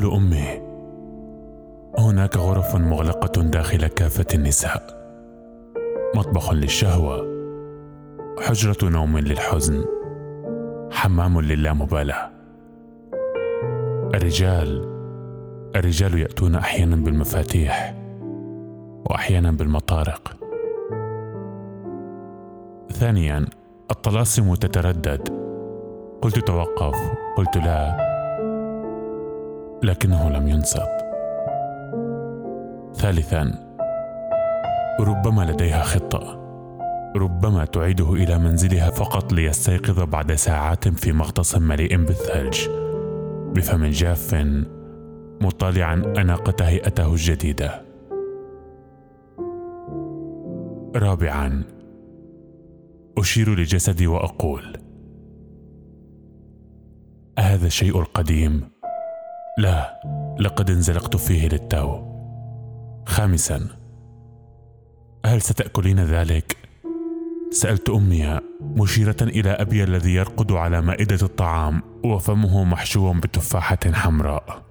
تقول أمي هناك غرف مغلقة داخل كافة النساء. مطبخ للشهوة حجرة نوم للحزن حمام للامبالاة. الرجال الرجال يأتون أحيانا بالمفاتيح وأحيانا بالمطارق. ثانيا الطلاسم تتردد. قلت توقف قلت لا. لكنه لم ينصت ثالثا ربما لديها خطة. ربما تعيده إلى منزلها فقط ليستيقظ بعد ساعات في مغطس مليء بالثلج. بفم جاف مطالعا اناقه هيئته الجديدة. رابعا أشير لجسدي وأقول اهذا الشيء القديم لا لقد انزلقت فيه للتو خامسا هل ستأكلين ذلك؟ سألت أمي مشيرة إلى أبي الذي يرقد على مائدة الطعام وفمه محشو بتفاحة حمراء.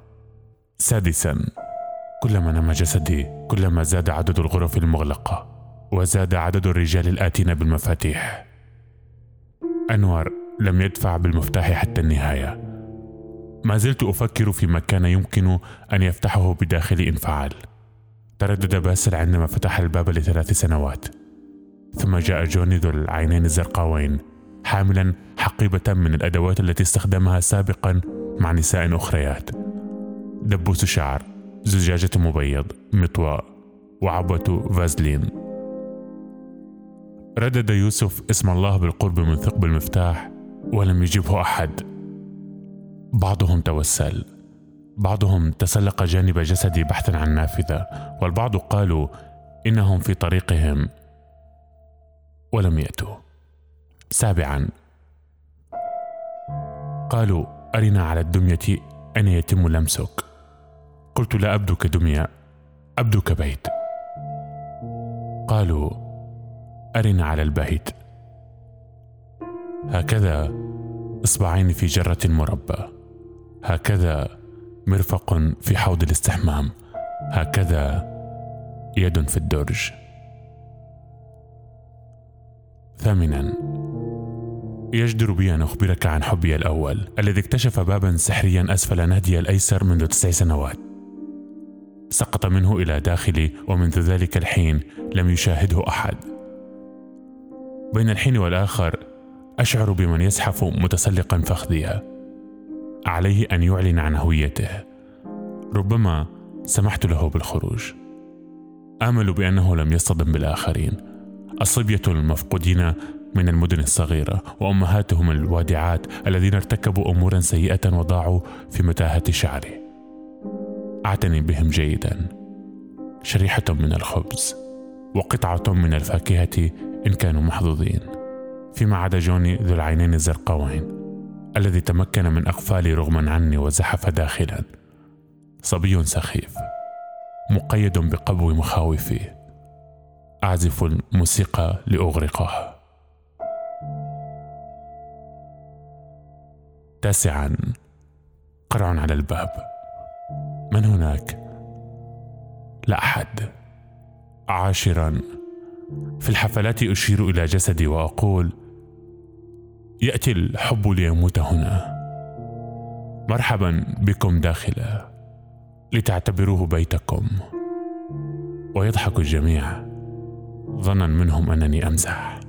سادسا كلما نما جسدي كلما زاد عدد الغرف المغلقة وزاد عدد الرجال الآتين بالمفاتيح. انور لم يدفع بالمفتاح حتى النهاية. ما زلت أفكر فيما كان يمكن أن يفتحه بداخلي ان فعل تردد باسل عندما فتح الباب لثلاث سنوات. ثم جاء جوني ذو العينين الزرقاوين حاملا حقيبة من الأدوات التي استخدمها سابقا مع نساء أخريات. دبوس شعر زجاجة مبيض مطواء وعبوة فازلين. ردد يوسف اسم الله بالقرب من ثقب المفتاح ولم يجبه أحد. بعضهم توسل بعضهم تسلق جانب جسدي بحثا عن نافذة والبعض قالوا إنهم في طريقهم ولم يأتوا. سابعا قالوا أرنا على الدمية أين يتم لمسك؟ قلت لا أبدو كدمية أبدو كبيت قالوا أرنا على البيت هكذا إصبعين في جرة مربى. هكذا مرفق في حوض الاستحمام. هكذا يد في الدرج. ثامنا يجدر بي أن أخبرك عن حبي الأول الذي اكتشف بابا سحريا أسفل نهدي الأيسر منذ تسع سنوات. سقط منه إلى داخلي ومنذ ذلك الحين لم يشاهده أحد. بين الحين والآخر أشعر بمن يزحف متسلقا فخذيها. عليه أن يعلن عن هويته. ربما سمحت له بالخروج. آمل بأنه لم يصطدم بالآخرين. الصبية المفقودين من المدن الصغيرة وأمهاتهم الوادعات الذين ارتكبوا أمورا سيئة وضاعوا في متاهة شعري أعتني بهم جيدا. شريحة من الخبز وقطعة من الفاكهة إن كانوا محظوظين. فيما عدا جوني ذو العينين الزرقاوين. الذي تمكن من أقفالي رغما عني وزحف داخلا. صبي سخيف مقيد بقبو مخاوفي. أعزف الموسيقى لأغرقه. تاسعا قرع على الباب. من هناك؟ لا أحد. عاشرا في الحفلات أشير إلى جسدي وأقول يأتي الحب ليموت هنا. مرحبا بكم داخله لتعتبروه بيتكم. ويضحك الجميع. ظنا منهم أنني أمزح.